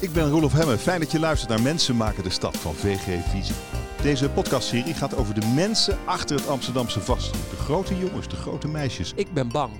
Ik ben Roelof Hemme. Fijn dat je luistert naar Mensen maken de stad van VG Visie. Deze podcastserie gaat over de mensen achter het Amsterdamse vastgoed. De grote jongens, de grote meisjes. Ik ben bang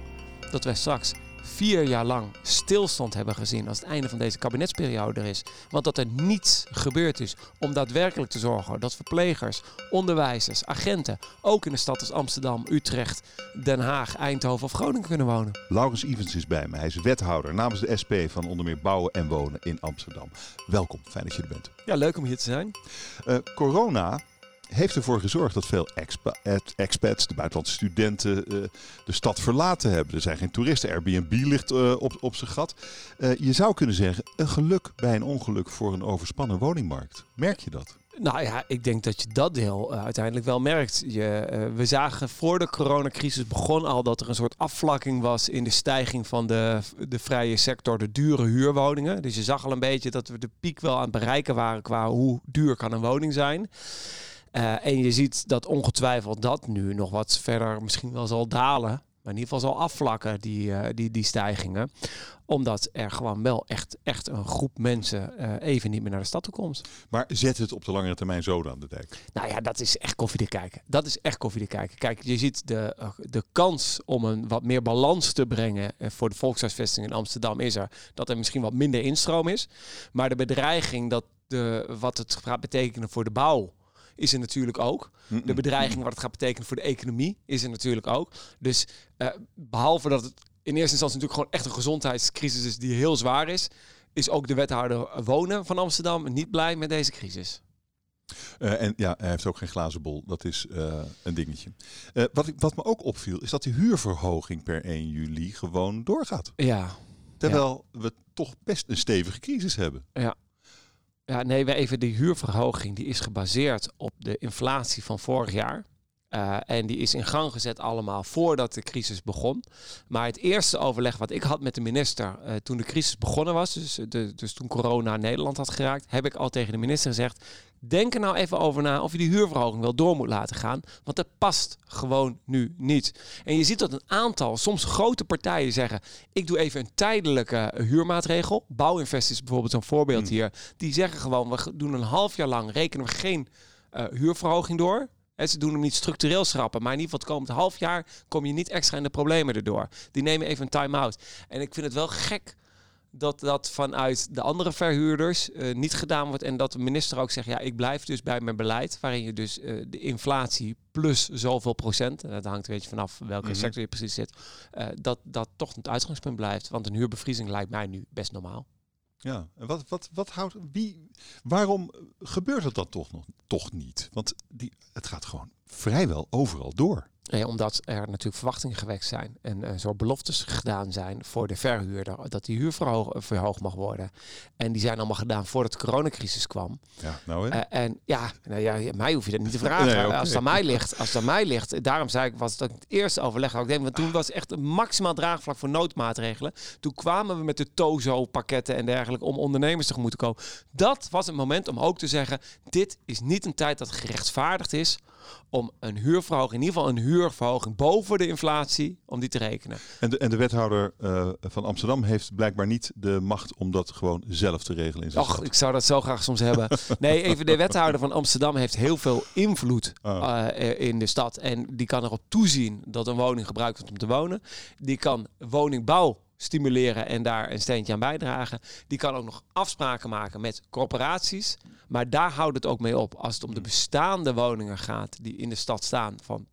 dat wij straks vier jaar lang stilstand hebben gezien als het einde van deze kabinetsperiode er is. Want dat er niets gebeurd is om daadwerkelijk te zorgen dat verplegers, onderwijzers, agenten ook in de stad als Amsterdam, Utrecht, Den Haag, Eindhoven of Groningen kunnen wonen. Laurens Evans is bij me. Hij is wethouder namens de SP van onder meer bouwen en wonen in Amsterdam. Welkom, fijn dat je er bent. Ja, leuk om hier te zijn. Uh, corona heeft ervoor gezorgd dat veel expa expats, de buitenlandse studenten, uh, de stad verlaten hebben. Er zijn geen toeristen. Airbnb ligt uh, op, op zijn gat. Je zou kunnen zeggen, een geluk bij een ongeluk voor een overspannen woningmarkt. Merk je dat? Nou ja, ik denk dat je dat deel uiteindelijk wel merkt. Je, we zagen voor de coronacrisis begon al dat er een soort afvlakking was in de stijging van de, de vrije sector, de dure huurwoningen. Dus je zag al een beetje dat we de piek wel aan het bereiken waren qua hoe duur kan een woning zijn. Uh, en je ziet dat ongetwijfeld dat nu nog wat verder misschien wel zal dalen. Maar in ieder geval zal afvlakken, die, uh, die, die stijgingen. Omdat er gewoon wel echt, echt een groep mensen uh, even niet meer naar de stad toe komt. Maar zet het op de langere termijn zo aan de dijk? Nou ja, dat is echt koffie te kijken. Dat is echt koffie te kijken. Kijk, je ziet de, de kans om een wat meer balans te brengen voor de volkshuisvesting in Amsterdam is er. Dat er misschien wat minder instroom is. Maar de bedreiging dat de, wat het gaat betekenen voor de bouw is er natuurlijk ook. De bedreiging wat het gaat betekenen voor de economie is er natuurlijk ook. Dus uh, behalve dat het in eerste instantie natuurlijk gewoon echt een gezondheidscrisis is die heel zwaar is, is ook de wethouder wonen van Amsterdam niet blij met deze crisis. Uh, en ja, hij heeft ook geen glazen bol. Dat is uh, een dingetje. Uh, wat, ik, wat me ook opviel, is dat de huurverhoging per 1 juli gewoon doorgaat. Ja. Terwijl ja. we toch best een stevige crisis hebben. Ja. Ja, nee, we even de huurverhoging die is gebaseerd op de inflatie van vorig jaar. Uh, en die is in gang gezet allemaal voordat de crisis begon. Maar het eerste overleg wat ik had met de minister uh, toen de crisis begonnen was, dus, de, dus toen corona Nederland had geraakt, heb ik al tegen de minister gezegd: denk er nou even over na of je die huurverhoging wel door moet laten gaan. Want dat past gewoon nu niet. En je ziet dat een aantal, soms grote partijen zeggen: ik doe even een tijdelijke huurmaatregel. Bouwinvest is bijvoorbeeld zo'n voorbeeld hmm. hier. Die zeggen gewoon: we doen een half jaar lang rekenen we geen uh, huurverhoging door. En ze doen hem niet structureel schrappen, maar in ieder geval het komend half jaar kom je niet extra in de problemen erdoor. Die nemen even een time-out. En ik vind het wel gek dat dat vanuit de andere verhuurders uh, niet gedaan wordt. En dat de minister ook zegt, ja, ik blijf dus bij mijn beleid. Waarin je dus uh, de inflatie plus zoveel procent, dat hangt een beetje vanaf welke mm -hmm. sector je precies zit, uh, dat dat toch het uitgangspunt blijft. Want een huurbevriezing lijkt mij nu best normaal. Ja, en wat, wat, wat houdt, wie, waarom gebeurt het dan toch nog toch niet? Want die, het gaat gewoon vrijwel overal door. Omdat er natuurlijk verwachtingen gewekt zijn en uh, zo beloftes gedaan zijn voor de verhuurder dat die huur verhoog, verhoogd mag worden. En die zijn allemaal gedaan voordat de coronacrisis kwam. Ja, nou hè? Uh, en ja, nou ja, mij hoef je dat niet te vragen. Nee, okay. Als het aan mij ligt, als het aan mij ligt, daarom zei ik, was het het eerste overleg. Ik denk, want toen was echt een maximaal draagvlak voor noodmaatregelen. Toen kwamen we met de Tozo-pakketten en dergelijke om ondernemers tegemoet te komen. Dat was het moment om ook te zeggen, dit is niet een tijd dat gerechtvaardigd is om een huurverhoging, in ieder geval een huurverhoging boven de inflatie, om die te rekenen. En de, en de wethouder uh, van Amsterdam heeft blijkbaar niet de macht om dat gewoon zelf te regelen in zijn Och, stad. ik zou dat zo graag soms hebben. Nee, even de wethouder van Amsterdam heeft heel veel invloed oh. uh, in de stad. En die kan erop toezien dat een woning gebruikt wordt om te wonen. Die kan woningbouw stimuleren en daar een steentje aan bijdragen. Die kan ook nog afspraken maken met corporaties. Maar daar houdt het ook mee op. Als het om de bestaande woningen gaat die in de stad staan van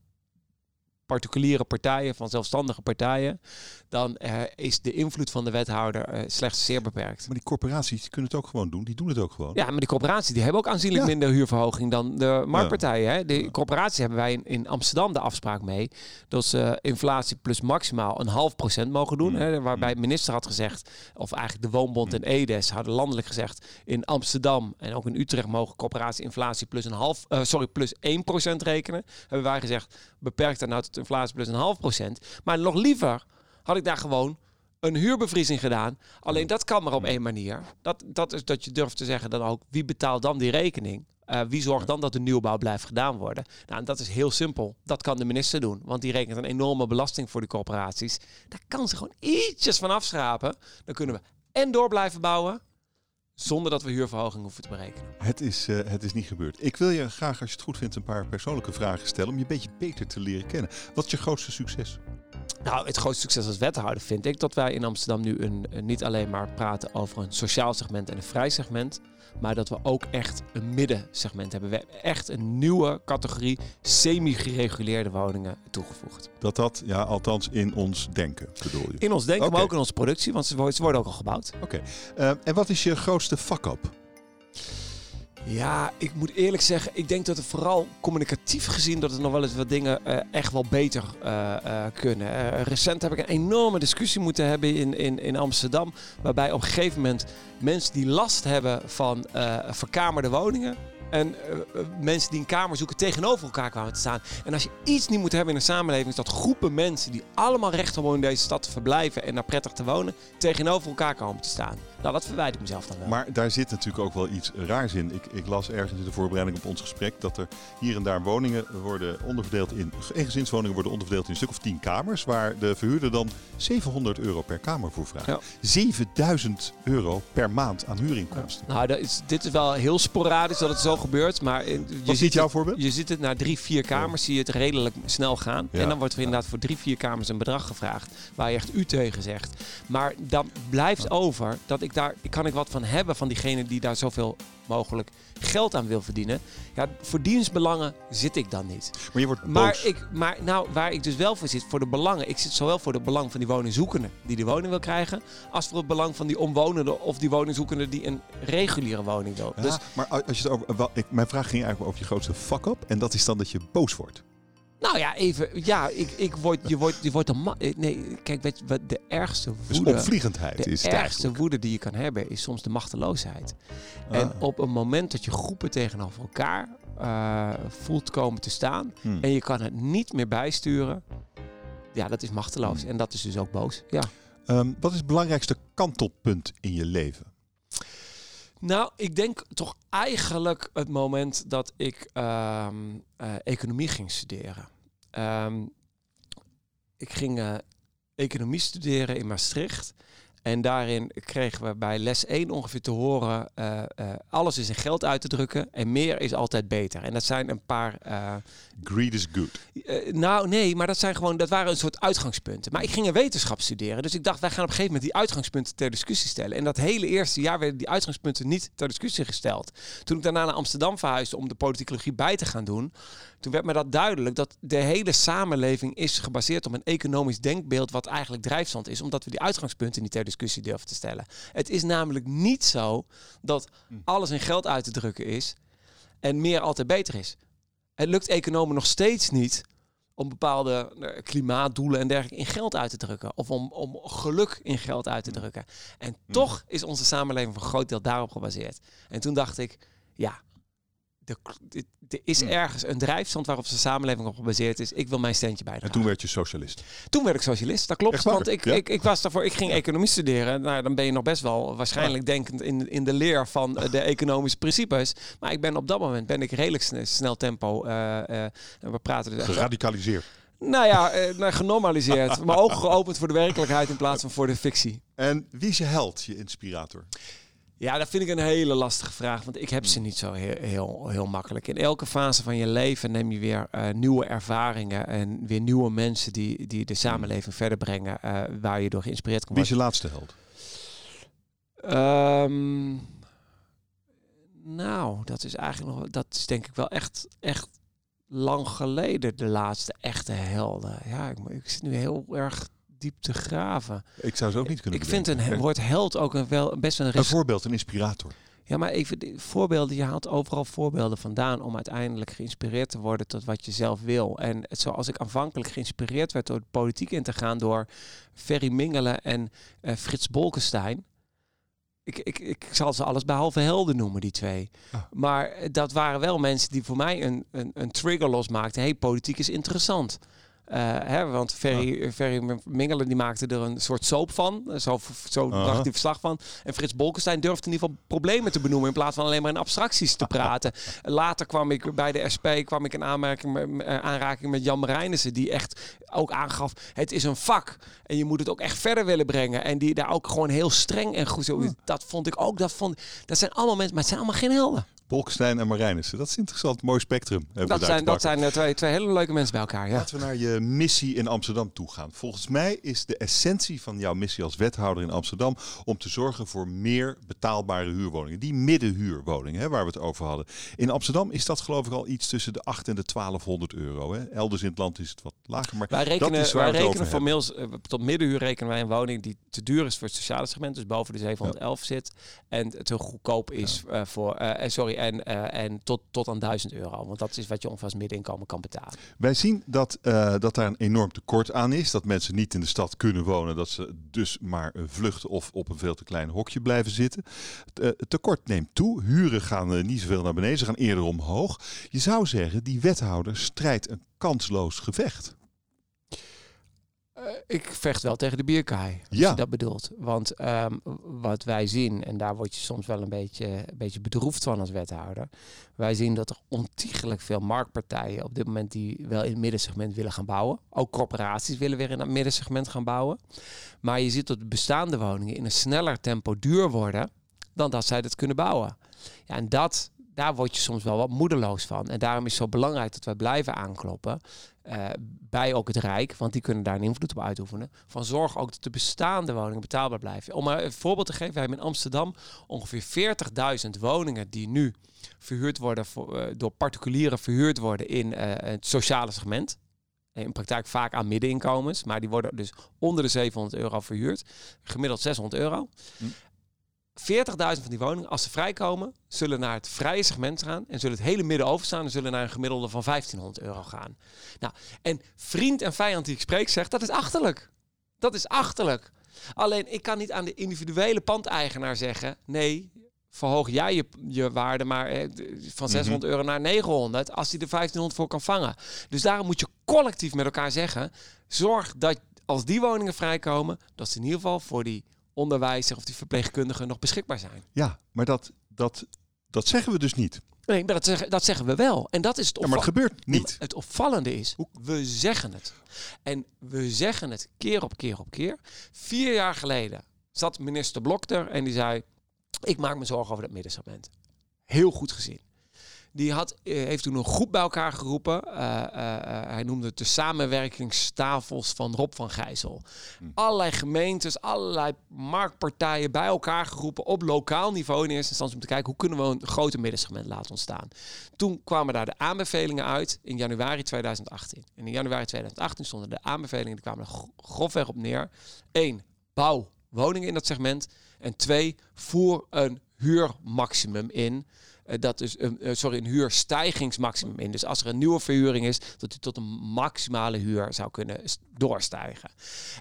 particuliere partijen, van zelfstandige partijen, dan uh, is de invloed van de wethouder uh, slechts zeer beperkt. Maar die corporaties kunnen het ook gewoon doen. Die doen het ook gewoon. Ja, maar die corporaties die hebben ook aanzienlijk ja. minder huurverhoging dan de marktpartijen. Hè? De corporaties hebben wij in, in, Amsterdam de afspraak mee dat ze inflatie plus maximaal een half procent mogen doen. Mm. Hè? Waarbij de minister had gezegd, of eigenlijk de Woonbond mm. en EDES hadden landelijk gezegd, in Amsterdam en ook in Utrecht mogen corporatie inflatie plus een half, uh, sorry, plus 1 procent rekenen. Hebben wij gezegd, beperkt dan nou tot inflatie plus een half procent. Maar nog liever had ik daar gewoon een huurbevriezing gedaan. Alleen dat kan maar op één manier. Dat, dat is dat je durft te zeggen dan ook, wie betaalt dan die rekening? Uh, wie zorgt dan dat de nieuwbouw blijft gedaan worden? Nou, en dat is heel simpel. Dat kan de minister doen. Want die rekent een enorme belasting voor die corporaties. Daar kan ze gewoon ietsjes van afschrapen. Dan kunnen we en door blijven bouwen Zonder dat we huurverhoging hoeven te berekenen. Het is, uh, het is niet gebeurd. Ik wil je graag, als je het goed vindt, een paar persoonlijke vragen stellen. Om je een beetje beter te leren kennen. Wat is je grootste succes? Nou, het grootste succes als wethouder vind ik dat wij in Amsterdam nu een, niet alleen maar praten over een sociaal segment en een vrij segment. Maar dat we ook echt een middensegment hebben. We hebben echt een nieuwe categorie semi-gereguleerde woningen toegevoegd. Dat dat, ja, althans in ons denken bedoel je? In ons denken, maar ook in onze productie, want ze worden ook al gebouwd. Oké. Uh, en wat is je grootste fuck-up? Ja, ik moet eerlijk zeggen, ik denk dat het vooral communicatief gezien dat er nog wel eens wat dingen uh, echt wel beter uh, uh, kunnen. recent heb ik een enorme discussie moeten hebben in, in, in Amsterdam, waarbij op een gegeven moment mensen die last hebben van verkamerde woningen, en mensen die een kamer zoeken tegenover elkaar kwamen te staan. En als je iets niet moet hebben in een samenleving, is dat groepen mensen die allemaal recht hebben om in deze stad te verblijven en daar prettig te wonen, tegenover elkaar komen te staan. Nou, dat verwijder ik mezelf dan wel. Maar daar zit natuurlijk ook wel iets raars in. Ik, ik las ergens in de voorbereiding op ons gesprek dat er hier en daar woningen worden onderverdeeld in. gezinswoningen worden onderverdeeld in een stuk of tien kamers. Waar de verhuurder dan 700 euro per kamer voor vraagt. Ja. 7000 euro per maand aan huurinkomsten. Nou, dat is, dit is wel heel sporadisch dat het zo gebeurt. Maar je Was ziet jouw voorbeeld? Je ziet het na drie, vier kamers, zie je het redelijk snel gaan. En dan wordt er inderdaad voor drie, vier kamers een bedrag gevraagd. Waar je echt u tegen zegt. Maar dan blijft over dat ik daar kan ik wat van hebben van diegene die daar zoveel mogelijk geld aan wil verdienen. Ja, voor dienstbelangen zit ik dan niet. Maar je wordt boos. Maar, ik, maar nou, waar ik dus wel voor zit, voor de belangen. Ik zit zowel voor de belang van die woningzoekende die die woning wil krijgen, als voor het belang van die omwonende of die woningzoekende die een reguliere woning wil. Ja, dus, maar als je het over, wel, ik, mijn vraag ging eigenlijk over je grootste fuck-up. En dat is dan dat je boos wordt. Nou ja, even. Ja, ik, ik word, je wordt, je wordt een eh, Nee, kijk, weet je wat de ergste dus woede. Dus opvliegendheid de is De ergste woede die je kan hebben is soms de machteloosheid. En ah. op een moment dat je groepen tegenover elkaar uh, voelt komen te staan hmm. en je kan het niet meer bijsturen, ja, dat is machteloos. Hmm. En dat is dus ook boos. Ja. Um, wat is het belangrijkste kantelpunt in je leven? Nou, ik denk toch eigenlijk het moment dat ik uh, uh, economie ging studeren. Um, ik ging uh, economie studeren in Maastricht. En daarin kregen we bij les 1 ongeveer te horen: uh, uh, alles is in geld uit te drukken en meer is altijd beter. En dat zijn een paar. Uh, Greed is good. nou, nee, maar dat zijn gewoon, dat waren een soort uitgangspunten. Maar ik ging een wetenschap studeren, dus ik dacht, wij gaan op een gegeven moment die uitgangspunten ter discussie stellen. En dat hele eerste jaar werden die uitgangspunten niet ter discussie gesteld. Toen ik daarna naar Amsterdam verhuisde om de politicologie bij te gaan doen, toen werd me dat duidelijk dat de hele samenleving is gebaseerd op een economisch denkbeeld wat eigenlijk drijfstand is, omdat we die uitgangspunten niet ter discussie durven te stellen. Het is namelijk niet zo dat hm. alles in geld uit te drukken is en meer altijd beter is. Het lukt economen nog steeds niet om bepaalde eh, klimaatdoelen en dergelijke in geld uit te drukken. Of om, om geluk in geld uit te hm. drukken. En hm. toch is onze samenleving voor een groot deel daarop gebaseerd. En toen dacht ik, ja, er is hmm. ergens een drijfstand waarop de samenleving op gebaseerd is. Ik wil mijn steentje bijdragen. En toen werd je socialist? Toen werd ik socialist, dat klopt. Want ik, ik, ik was daarvoor, ik ging economie studeren. Nou, dan ben je nog best wel waarschijnlijk denkend in, in de leer van de economische principes. Maar ik ben op dat moment ben ik redelijk snel, tempo. Uh, uh, we praten dus Geradicaliseerd. Nou ja, uh, genormaliseerd. Mijn ogen geopend voor de werkelijkheid in plaats van voor de fictie. En wie is je held, je inspirator? Ja, dat vind ik een hele lastige vraag, want ik heb ze niet zo heel, heel, heel makkelijk. In elke fase van je leven neem je weer uh, nieuwe ervaringen en weer nieuwe mensen die, die de samenleving verder brengen, uh, waar je door geïnspireerd kan worden. Wie is je laatste held? Um, nou, dat is eigenlijk nog, dat is denk ik wel echt, echt lang geleden de laatste echte helden. Ja, ik, ik zit nu heel erg diep te graven. Ik zou ze ook niet kunnen Ik vind een woord held ook een wel best een... Een voorbeeld, een inspirator. Ja, maar even de voorbeelden. Je haalt overal voorbeelden vandaan om uiteindelijk geïnspireerd te worden tot wat je zelf wil. En zoals ik aanvankelijk geïnspireerd werd door de politiek in te gaan door Ferry Mingelen en uh, Frits Bolkestein. Ik, ik, ik zal ze alles behalve helden noemen, die twee. Ah. Maar dat waren wel mensen die voor mij een, een, een trigger losmaakten. hey, politiek is interessant. Hè, want Ferry, Ferry Mingelen die maakte er een soort soap van. Zo, zo dacht hij verslag van. En Frits Bolkestein durfde in ieder geval problemen te benoemen... in plaats van alleen maar in abstracties te praten. Later kwam ik bij de SP kwam ik in aanmerking, aanraking met Jan Marijnissen... die echt ook aangaf, het is een vak. En je moet het ook echt verder willen brengen. En die daar ook gewoon heel streng en goed... Zo, Dat vond ik ook, dat, vond, dat zijn allemaal mensen... maar het zijn allemaal geen helden. Bolkestein en Marijnissen. Dat is interessant. Mooi spectrum. Dat zijn, dat zijn eh, twee, twee hele leuke mensen bij elkaar. Ja. Laten we naar je missie in Amsterdam toe gaan. Volgens mij is de essentie van jouw missie als wethouder in Amsterdam om te zorgen voor meer betaalbare huurwoningen. Die middenhuurwoningen hè, waar we het over hadden. In Amsterdam is dat geloof ik al iets tussen de 8 en de 1200 euro. Hè. Elders in het land is het wat lager. Maar wij rekenen, wij rekenen formeel uh, tot middenhuur rekenen wij een woning die te duur is voor het sociale segment. Dus boven de 711 zit. En te goedkoop is uh, voor... Uh, sorry, en, uh, en tot, tot aan 1000 euro. Want dat is wat je als middeninkomen kan betalen. Wij zien dat, uh, dat daar een enorm tekort aan is. Dat mensen niet in de stad kunnen wonen. Dat ze dus maar vluchten of op een veel te klein hokje blijven zitten. Het tekort neemt toe. Huren gaan niet zoveel naar beneden. Ze gaan eerder omhoog. Je zou zeggen, die wethouder strijdt een kansloos gevecht. Uh, ik vecht wel tegen de bierkaai, als ja. je dat bedoelt. Want um, wat wij zien, en daar word je soms wel een beetje, een beetje bedroefd van als wethouder. Wij zien dat er ontiegelijk veel marktpartijen op dit moment die wel in het middensegment willen gaan bouwen. Ook corporaties willen weer in het middensegment gaan bouwen. Maar je ziet dat de bestaande woningen in een sneller tempo duur worden dan dat zij dat kunnen bouwen. Ja, en dat, daar word je soms wel wat moedeloos van. En daarom is het zo belangrijk dat we blijven aankloppen. Uh, bij ook het Rijk, want die kunnen daar een invloed op uitoefenen. Van zorg ook dat de bestaande woningen betaalbaar blijven. Om maar een voorbeeld te geven, we hebben in Amsterdam ongeveer 40.000 woningen die nu verhuurd worden voor, uh, door particulieren verhuurd worden in uh, het sociale segment. In praktijk vaak aan middeninkomens, maar die worden dus onder de 700 euro verhuurd. Gemiddeld 600 euro. Hm. 40.000 van die woningen, als ze vrijkomen, zullen naar het vrije segment gaan en zullen het hele midden overstaan en zullen naar een gemiddelde van 1500 euro gaan. Nou, en vriend en vijand die ik spreek zegt, dat is achterlijk. Dat is achterlijk. Alleen ik kan niet aan de individuele pandeigenaar zeggen, nee, verhoog jij je, je waarde maar eh, van 600 mm -hmm. euro naar 900 als hij er 1500 voor kan vangen. Dus daarom moet je collectief met elkaar zeggen, zorg dat als die woningen vrijkomen, dat ze in ieder geval voor die onderwijzer of die verpleegkundigen nog beschikbaar zijn. Ja, maar dat, dat, dat zeggen we dus niet. Nee, maar dat zeggen, dat zeggen we wel. En dat is het ja, maar het gebeurt niet. Het opvallende is, we zeggen het. En we zeggen het keer op keer op keer. Vier jaar geleden zat minister Blok er en die zei... ik maak me zorgen over dat middensegment. Heel goed gezien. Die had, heeft toen een groep bij elkaar geroepen. Uh, uh, hij noemde het de samenwerkingstafels van Rob van Gijzel. Hm. Allerlei gemeentes, allerlei marktpartijen bij elkaar geroepen op lokaal niveau in eerste instantie om te kijken hoe kunnen we een grote middensegment laten ontstaan. Toen kwamen daar de aanbevelingen uit in januari 2018. En in januari 2018 stonden de aanbevelingen, die kwamen er grofweg op neer. Eén, bouw woningen in dat segment. En twee, voer een huurmaximum in. Uh, dat is een, uh, sorry, een huurstijgingsmaximum in. Dus als er een nieuwe verhuring is, dat u tot een maximale huur zou kunnen doorstijgen.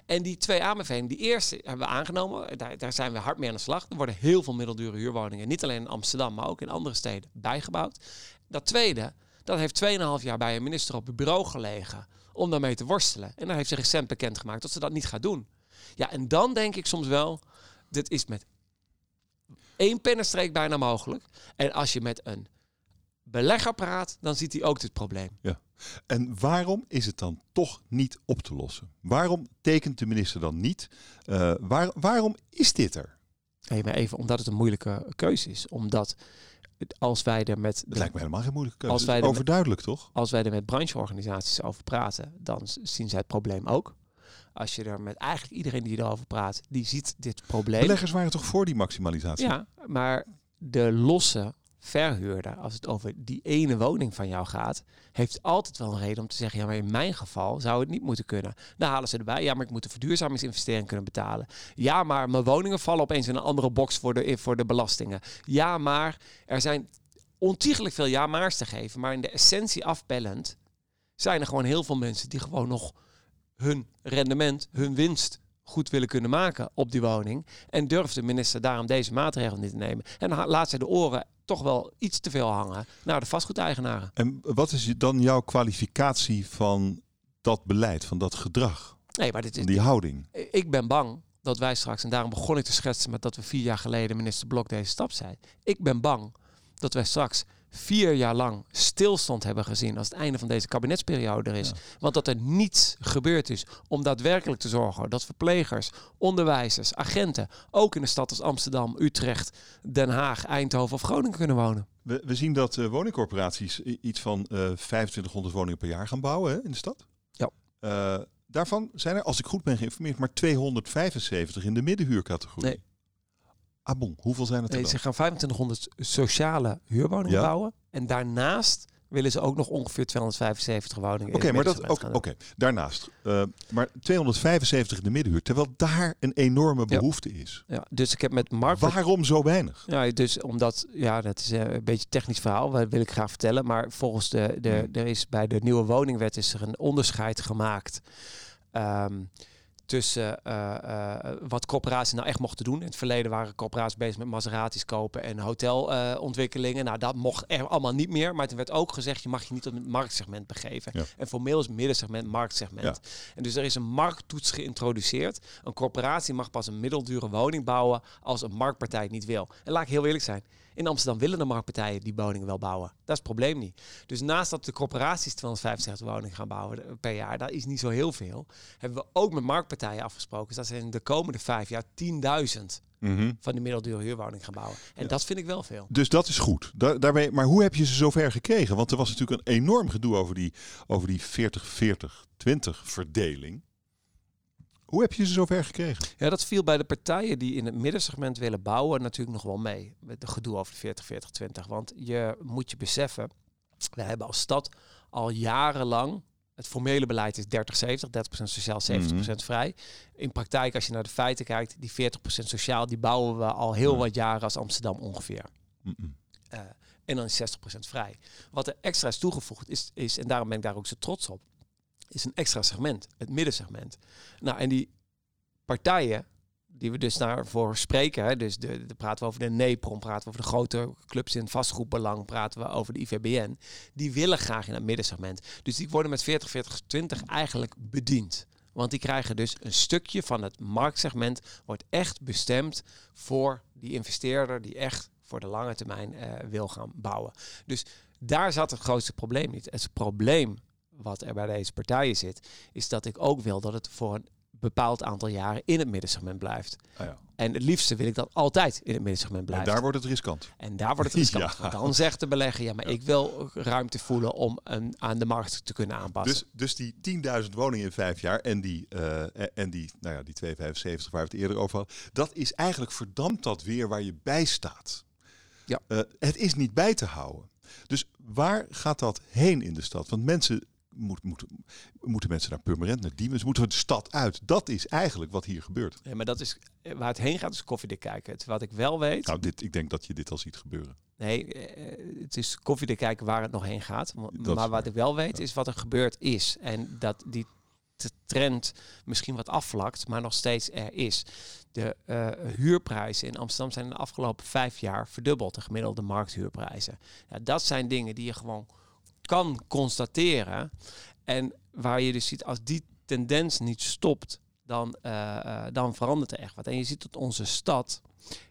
En die twee aanbevelingen, die eerste hebben we aangenomen. Daar, daar zijn we hard mee aan de slag. Er worden heel veel middeldure huurwoningen, niet alleen in Amsterdam, maar ook in andere steden bijgebouwd. Dat tweede, dat heeft 2,5 jaar bij een minister op het bureau gelegen om daarmee te worstelen. En daar heeft ze recent bekendgemaakt dat ze dat niet gaat doen. Ja, en dan denk ik soms wel, dit is met één pennenstreek bijna mogelijk. En als je met een belegger praat, dan ziet hij ook dit probleem. Ja. En waarom is het dan toch niet op te lossen? Waarom tekent de minister dan niet? Uh, waar, waarom is dit er? Hey, maar even omdat het een moeilijke keuze is. Omdat als wij er met... Het lijkt me helemaal geen moeilijke keuze. Als wij overduidelijk, met, toch? Als wij er met brancheorganisaties over praten, dan zien zij het probleem ook als je er met eigenlijk iedereen die erover praat, die ziet dit probleem. Beleggers waren toch voor die maximalisatie? Ja, maar de losse verhuurder, als het over die ene woning van jou gaat, heeft altijd wel een reden om te zeggen, ja, maar in mijn geval zou het niet moeten kunnen. Dan halen ze erbij, ja, maar ik moet de verduurzamingsinvestering kunnen betalen. Ja, maar mijn woningen vallen opeens in een andere box voor de, voor de belastingen. Ja, maar er zijn ontiegelijk veel ja-maars te geven, maar in de essentie afbellend zijn er gewoon heel veel mensen die gewoon nog hun rendement, hun winst goed willen kunnen maken op die woning. En durft de minister daarom deze maatregelen niet te nemen. En laat zij de oren toch wel iets te veel hangen naar de vastgoedeigenaren. En wat is dan jouw kwalificatie van dat beleid, van dat gedrag, Nee, maar dit is, die houding. ik ben bang dat wij straks, en daarom begon ik te schetsen met dat we vier jaar geleden minister Blok deze stap zei. Ik ben bang dat wij straks vier jaar lang stilstand hebben gezien als het einde van deze kabinetsperiode er is. Ja. Want dat er niets gebeurd is om daadwerkelijk te zorgen dat verplegers, onderwijzers, agenten ook in de stad als Amsterdam, Utrecht, Den Haag, Eindhoven of Groningen kunnen wonen. We, we zien dat eh, woningcorporaties iets van eh 2500 woningen per jaar gaan bouwen hè, in de stad. Ja. Eh, daarvan zijn er, als ik goed ben geïnformeerd, maar 275 in de middenhuurcategorie. Nee. Ah bon, hoeveel zijn het er Nee, ze gaan 2500 sociale huurwoningen Ja. bouwen. En daarnaast willen ze ook nog ongeveer 275 woningen. Oké, maar dat ook. Oké, daarnaast. eh, maar 275 in de middenhuur, terwijl daar een enorme Ja. behoefte is. Ja, dus ik heb met Mark Waarom zo weinig? Ja, dus omdat, ja, dat is eh, een beetje een technisch verhaal, dat wil ik graag vertellen. Maar volgens de, de er is bij de nieuwe woningwet is er een onderscheid gemaakt ehm, tussen eh, eh, wat corporaties nou echt mochten doen. In het verleden waren corporaties bezig met Maseratis kopen en hotelontwikkelingen. nou, dat mocht er allemaal niet meer. Maar toen werd ook gezegd, je mag je niet op het marktsegment begeven. Ja. En formeel is het middensegment marktsegment. En dus er is een markttoets geïntroduceerd. Een corporatie mag pas een middeldure woning bouwen als een marktpartij het niet wil. En laat ik heel eerlijk zijn. In Amsterdam willen de marktpartijen die woningen wel bouwen. Dat is het probleem niet. Dus naast dat de corporaties 275 woningen gaan bouwen per jaar, dat is niet zo heel veel, hebben we ook met marktpartijen afgesproken dat ze in de komende vijf jaar 10.000 Mhm. van die middeldure huurwoning gaan bouwen. En Ja. dat vind ik wel veel. Dus dat is goed. Daar, daarmee, maar hoe heb je ze zover gekregen? Want er was natuurlijk een enorm gedoe over die, over die 40-40-20 verdeling. Hoe heb je ze zover gekregen? Ja, dat viel bij de partijen die in het middensegment willen bouwen natuurlijk nog wel mee. Met de gedoe over de 40, 40, 20. Want je moet je beseffen, we hebben als stad al jarenlang... Het formele beleid is 30, 70, 30% sociaal, 70% vrij. In praktijk, als je naar de feiten kijkt, die 40% sociaal, die bouwen we al heel Ja. wat jaren als Amsterdam ongeveer. Mm-mm. Eh, en dan is 60% vrij. Wat er extra is toegevoegd is, is, en daarom ben ik daar ook zo trots op, is een extra segment, het middensegment. Nou, en die partijen die we dus daarvoor spreken, hè, dus de, de praten we over de NEPROM, praten we over de grote clubs in vastgoedbelang, praten we over de IVBN, die willen graag in het middensegment. Dus die worden met 40, 40, 20 eigenlijk bediend. Want die krijgen dus een stukje van het marktsegment, wordt echt bestemd voor die investeerder die echt voor de lange termijn eh, wil gaan bouwen. Dus daar zat het grootste probleem niet. Het probleem wat er bij deze partijen zit, is dat ik ook wil dat het voor een bepaald aantal jaren in het middensegment blijft. Ah ja. En het liefste wil ik dat altijd in het middensegment En blijft. daar wordt het riskant. En daar wordt het riskant. Ja. Dan zegt de belegger, ja, maar ik wil ruimte voelen om een, aan de markt te kunnen aanpassen. Dus, dus die 10.000 woningen in vijf jaar en die, eh, en die, nou ja, die 275 waar we het eerder over hadden, dat is eigenlijk verdampt dat weer waar je bij staat. Ja. Eh, het is niet bij te houden. Dus waar gaat dat heen in de stad? Want mensen moet, moeten moeten mensen naar Purmerend, naar Diemen, ze moeten de stad uit. Dat is eigenlijk wat hier gebeurt. Nee, maar dat is waar het heen gaat, is koffiedik kijken. Het, wat ik wel weet, Nou, dit, ik denk dat je dit al ziet gebeuren. nee, eh, het is koffiedik kijken waar het nog heen gaat. Dat maar wat ik wel weet, Ja. is wat er gebeurd is. En dat die trend misschien wat afvlakt, maar nog steeds er is. De eh, huurprijzen in Amsterdam zijn in de afgelopen vijf jaar verdubbeld, de gemiddelde markthuurprijzen. Ja, dat zijn dingen die je gewoon kan constateren. En waar je dus ziet, als die tendens niet stopt, dan, eh, eh, dan verandert er echt wat. En je ziet dat onze stad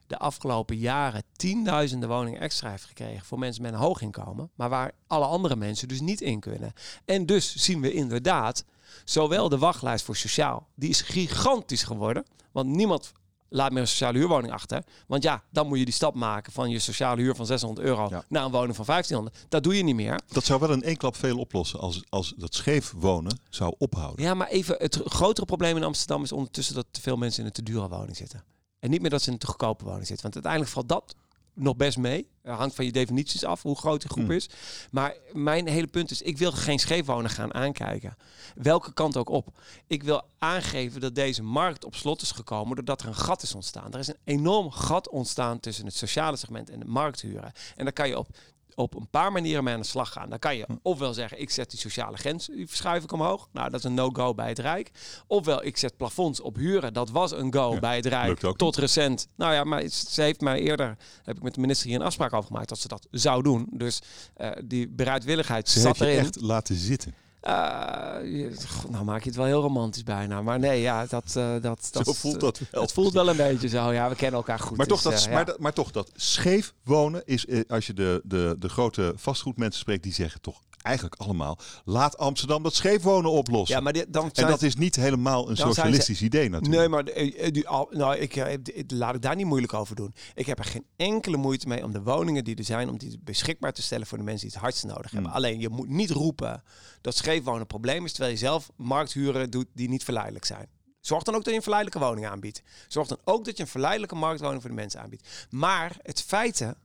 de afgelopen jaren tienduizenden woningen extra heeft gekregen voor mensen met een hoog inkomen, maar waar alle andere mensen dus niet in kunnen. En dus zien we inderdaad, zowel de wachtlijst voor sociaal, die is gigantisch geworden, want niemand laat meer een sociale huurwoning achter. Want ja, dan moet je die stap maken van je sociale huur van 600 euro Ja. naar een woning van 1500. Dat doe je niet meer. Dat zou wel in één klap veel oplossen als, als dat scheef wonen zou ophouden. Ja, maar even, het grotere probleem in Amsterdam is ondertussen dat te veel mensen in een te dure woning zitten. En niet meer dat ze in een te goedkope woning zitten. Want uiteindelijk valt dat nog best mee. Er hangt van je definities af hoe groot die groep Hmm. is. Maar mijn hele punt is, ik wil geen scheefwonen gaan aankijken. Welke kant ook op. Ik wil aangeven dat deze markt op slot is gekomen doordat er een gat is ontstaan. Er is een enorm gat ontstaan tussen het sociale segment en de markthuren. En daar kan je op op een paar manieren mee aan de slag gaan. Dan kan je ofwel zeggen, ik zet die sociale grens, die verschuif ik omhoog. Nou, dat is een no-go bij het Rijk. Ofwel, ik zet plafonds op huren. Dat was een go Ja, bij het Rijk. Tot recent. Nou ja, maar ze heeft mij eerder, heb ik met de minister hier een afspraak over gemaakt, dat ze dat zou doen. Dus eh, die bereidwilligheid Ze zat erin. echt laten zitten. Uh, nou maak je het wel heel romantisch bijna. Maar nee, ja, dat... Uh, dat, dat zo voelt dat wel. Het voelt wel een beetje zo. Ja, we kennen elkaar goed. Maar, dus, toch, dat, uh, maar, maar, toch, dat scheef wonen is... als je de, de, de grote vastgoedmensen spreekt, die zeggen toch eigenlijk allemaal, laat Amsterdam dat scheefwonen oplossen. Ja, maar dit, dan en dat is niet helemaal een socialistisch idee natuurlijk. Nee, maar die, die, nou, ik, ik, laat ik daar niet moeilijk over doen. Ik heb er geen enkele moeite mee om de woningen die er zijn, om die beschikbaar te stellen voor de mensen die het hardst nodig hebben. Hmm. Alleen, je moet niet roepen dat scheefwonen een probleem is, terwijl je zelf markthuren doet die niet verleidelijk zijn. Zorg dan ook dat je een verleidelijke woning aanbiedt. Zorg dan ook dat je een verleidelijke marktwoning voor de mensen aanbiedt. Maar het feiten,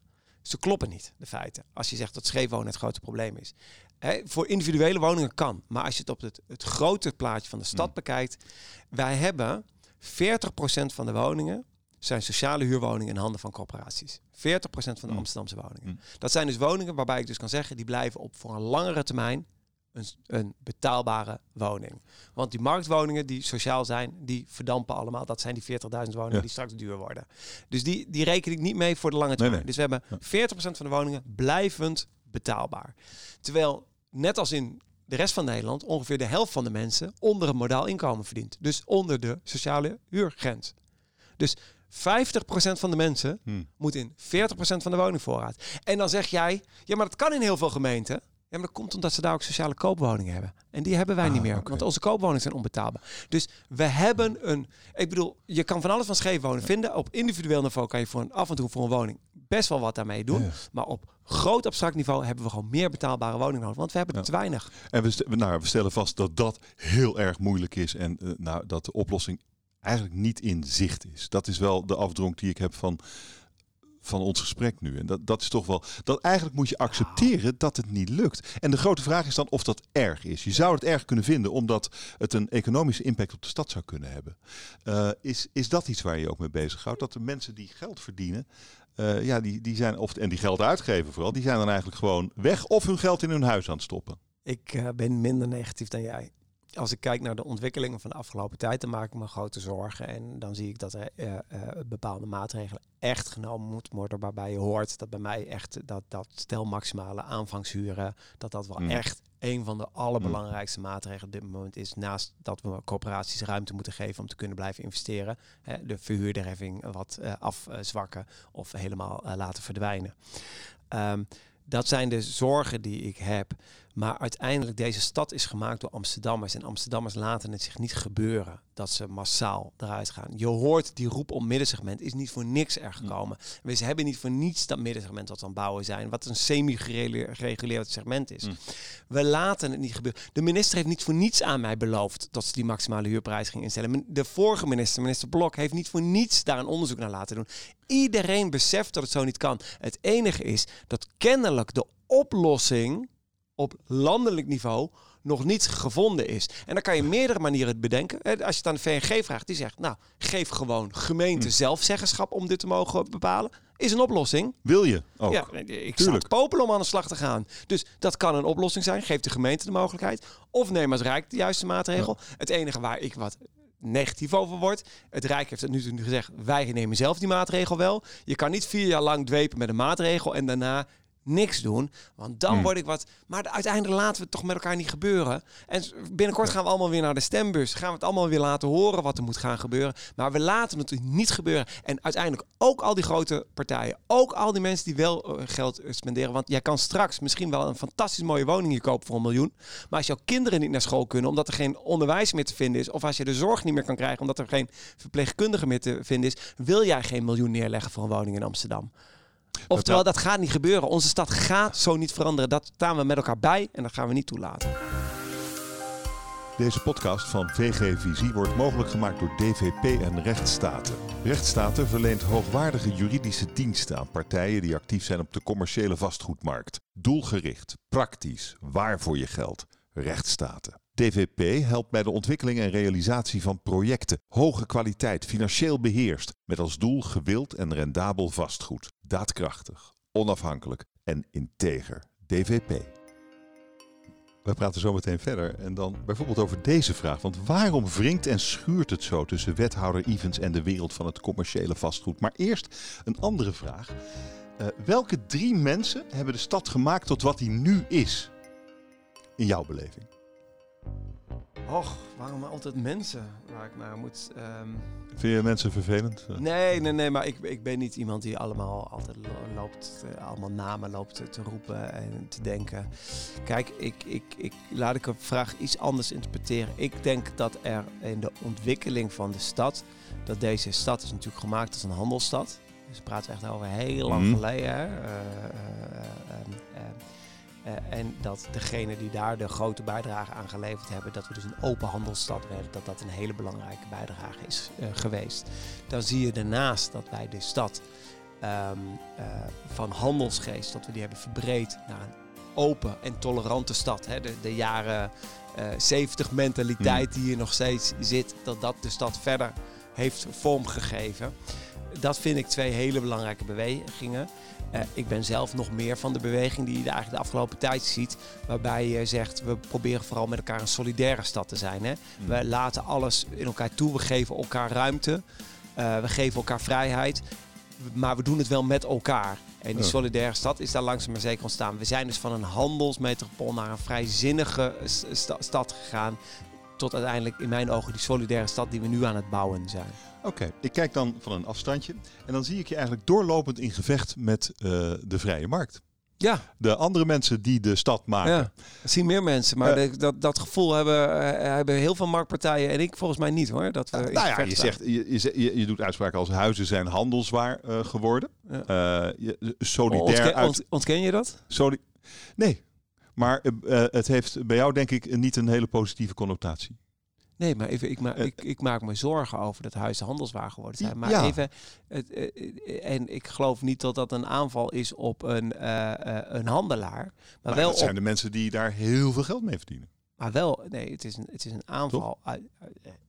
ze kloppen niet, de feiten. Als je zegt dat scheefwonen het grote probleem is. He, voor individuele woningen kan. Maar als je het op het, het grote plaatje van de stad Mm. bekijkt. Wij hebben 40% van de woningen zijn sociale huurwoningen in handen van corporaties. 40% van de Mm. Amsterdamse woningen. Mm. Dat zijn dus woningen waarbij ik dus kan zeggen, die blijven op voor een langere termijn een, een betaalbare woning. Want die marktwoningen die sociaal zijn, die verdampen allemaal. Dat zijn die 40.000 woningen Ja. die straks duur worden. Dus die, die reken ik niet mee voor de lange termijn. nee. Dus we hebben Ja. 40% van de woningen blijvend betaalbaar. Terwijl, net als in de rest van Nederland, ongeveer de helft van de mensen onder een modaal inkomen verdient. Dus onder de sociale huurgrens. Dus 50% van de mensen Hm. moet in 40% van de woningvoorraad. En dan zeg jij, ja, maar dat kan in heel veel gemeenten. Ja, maar dat komt omdat ze daar ook sociale koopwoningen hebben. En die hebben wij Ah, niet meer, oké. want onze koopwoningen zijn onbetaalbaar. Dus we hebben een... Ik bedoel, je kan van alles van scheef wonen vinden. Op individueel niveau kan je voor een, af en toe voor een woning best wel wat daarmee doen. Ja. Maar op groot abstract niveau hebben we gewoon meer betaalbare woningen nodig. Want we hebben er Ja. te weinig. En we, nou, we stellen vast dat dat heel erg moeilijk is en eh, nou, dat de oplossing eigenlijk niet in zicht is. Dat is wel de afdronk die ik heb van, van ons gesprek nu. En dat, dat is toch wel. Dat eigenlijk moet je accepteren dat het niet lukt. En de grote vraag is dan of dat erg is. Je zou het erg kunnen vinden omdat het een economische impact op de stad zou kunnen hebben. Eh, is, is dat iets waar je ook mee bezighoudt? Dat de mensen die geld verdienen. eh, ja, die, die zijn, of, en die geld uitgeven vooral, die zijn dan eigenlijk gewoon weg of hun geld in hun huis aan het stoppen. Ik eh, ben minder negatief dan jij. Als ik kijk naar de ontwikkelingen van de afgelopen tijd, dan maak ik me grote zorgen. En dan zie ik dat er eh, eh, bepaalde maatregelen echt genomen moeten worden. Waarbij je hoort dat bij mij echt dat, dat stel maximale aanvangshuren, dat dat wel Mm. echt een van de allerbelangrijkste maatregelen op dit moment is. Naast dat we corporaties ruimte moeten geven om te kunnen blijven investeren. Hè, de verhuurderheffing wat eh, afzwakken of helemaal laten verdwijnen. Ehm, dat zijn de zorgen die ik heb. Maar uiteindelijk, deze stad is gemaakt door Amsterdammers. En Amsterdammers laten het zich niet gebeuren dat ze massaal eruit gaan. Je hoort die roep om middensegment is niet voor niks er gekomen. We hebben niet voor niets dat middensegment wat we aan bouwen zijn. Wat een semi-gereguleerd segment is. Mm. We laten het niet gebeuren. De minister heeft niet voor niets aan mij beloofd dat ze die maximale huurprijs ging instellen. De vorige minister, minister Blok, heeft niet voor niets daar een onderzoek naar laten doen. Iedereen beseft dat het zo niet kan. Het enige is dat kennelijk de oplossing op landelijk niveau nog niet gevonden is. En dan kan je meerdere manieren het bedenken. Als je het aan de VNG vraagt, die zegt, nou, geef gewoon gemeente Hm. zelfzeggenschap om dit te mogen bepalen. Is een oplossing. Wil je ook? Ja, ik Tuurlijk. te popelen om aan de slag te gaan. Dus dat kan een oplossing zijn. Geef de gemeente de mogelijkheid. Of neem als Rijk de juiste maatregel. Het enige waar ik wat negatief over word. Het Rijk heeft het nu gezegd, wij nemen zelf die maatregel wel. Je kan niet vier jaar lang dwepen met een maatregel en daarna niks doen. Want dan Hmm. word ik wat... Maar uiteindelijk laten we het toch met elkaar niet gebeuren. En binnenkort gaan we allemaal weer naar de stembus. Gaan we het allemaal weer laten horen wat er moet gaan gebeuren. Maar we laten het niet gebeuren. En uiteindelijk ook al die grote partijen. Ook al die mensen die wel eh, geld eh, spenderen. Want jij kan straks misschien wel een fantastisch mooie woning hier kopen voor een miljoen. Maar als jouw kinderen niet naar school kunnen omdat er geen onderwijs meer te vinden is. Of als je de zorg niet meer kan krijgen omdat er geen verpleegkundige meer te vinden is. Wil jij geen miljoen neerleggen voor een woning in Amsterdam? Oftewel, dat gaat niet gebeuren. Onze stad gaat zo niet veranderen. Dat staan we met elkaar bij en dat gaan we niet toelaten. Deze podcast van VG Visie wordt mogelijk gemaakt door DVP en Rechtsstaten. Rechtsstaten verleent hoogwaardige juridische diensten aan partijen die actief zijn op de commerciële vastgoedmarkt. Doelgericht, praktisch, waar voor je geld. Rechtsstaten. DVP helpt bij de ontwikkeling en realisatie van projecten. Hoge kwaliteit, financieel beheerst. Met als doel gewild en rendabel vastgoed. Daadkrachtig, onafhankelijk en integer. DVP. We praten zo meteen verder en dan bijvoorbeeld over deze vraag. Want waarom wringt en schuurt het zo tussen wethouder Evans en de wereld van het commerciële vastgoed? Maar eerst een andere vraag. Eh, welke drie mensen hebben de stad gemaakt tot wat die nu is? In jouw beleving. Och, waarom altijd mensen waar ik naar moet... ehm, Vind je mensen vervelend? Eh, Nee, nee, nee, maar ik, ik ben niet iemand die allemaal altijd lo- loopt, eh, allemaal namen loopt te, te roepen en te denken. Kijk, ik, ik, ik, laat ik een vraag iets anders interpreteren. Ik denk dat er in de ontwikkeling van de stad, dat deze stad is natuurlijk gemaakt als een handelsstad. Dus we praten echt over heel lang Mhm. geleden. Hè? Eh, ehm, eh, en dat degene die daar de grote bijdrage aan geleverd hebben, dat we dus een open handelsstad werden, dat dat een hele belangrijke bijdrage is eh, geweest. Dan zie je daarnaast dat wij de stad ehm, eh, van handelsgeest, dat we die hebben verbreed naar een open en tolerante stad. Hè? De, de jaren eh 70 mentaliteit die hier nog steeds zit, dat dat de stad verder heeft vormgegeven. Dat vind ik twee hele belangrijke bewegingen. Eh, ik ben zelf nog meer van de beweging die je eigenlijk de afgelopen tijd ziet. Waarbij je zegt, we proberen vooral met elkaar een solidaire stad te zijn. Hè? mm. We laten alles in elkaar toe. We geven elkaar ruimte. Eh, we geven elkaar vrijheid. Maar we doen het wel met elkaar. En die solidaire stad is daar langzaam maar zeker ontstaan. We zijn dus van een handelsmetropool naar een vrijzinnige stad gegaan. Tot uiteindelijk in mijn ogen die solidaire stad die we nu aan het bouwen zijn. Oké, ik kijk dan van een afstandje en dan zie ik je eigenlijk doorlopend in gevecht met eh, de vrije markt. Ja, De andere mensen die de stad maken. ja. dat zien meer mensen. Maar de- dat, dat gevoel hebben, eh, hebben heel veel marktpartijen en ik volgens mij niet hoor. Dat we nou ja, je, zegt, je, je, je, doet uitspraken als huizen zijn handelswaar eh, geworden. Ja. Je, solidair Ontken, uit... ontken je dat? Soli nee, maar eh, eh, het heeft bij jou denk ik niet een hele positieve connotatie. Nee, maar even, ik, ma Eh, ik, ik maak me zorgen over dat huizen handelswaar geworden zijn. Maar Ja. even, het, en ik geloof niet dat dat een aanval is op een, een handelaar. Maar, Maar wel dat zijn op, de mensen die daar heel veel geld mee verdienen. maar wel, nee, het is een, het is een aanval. uit-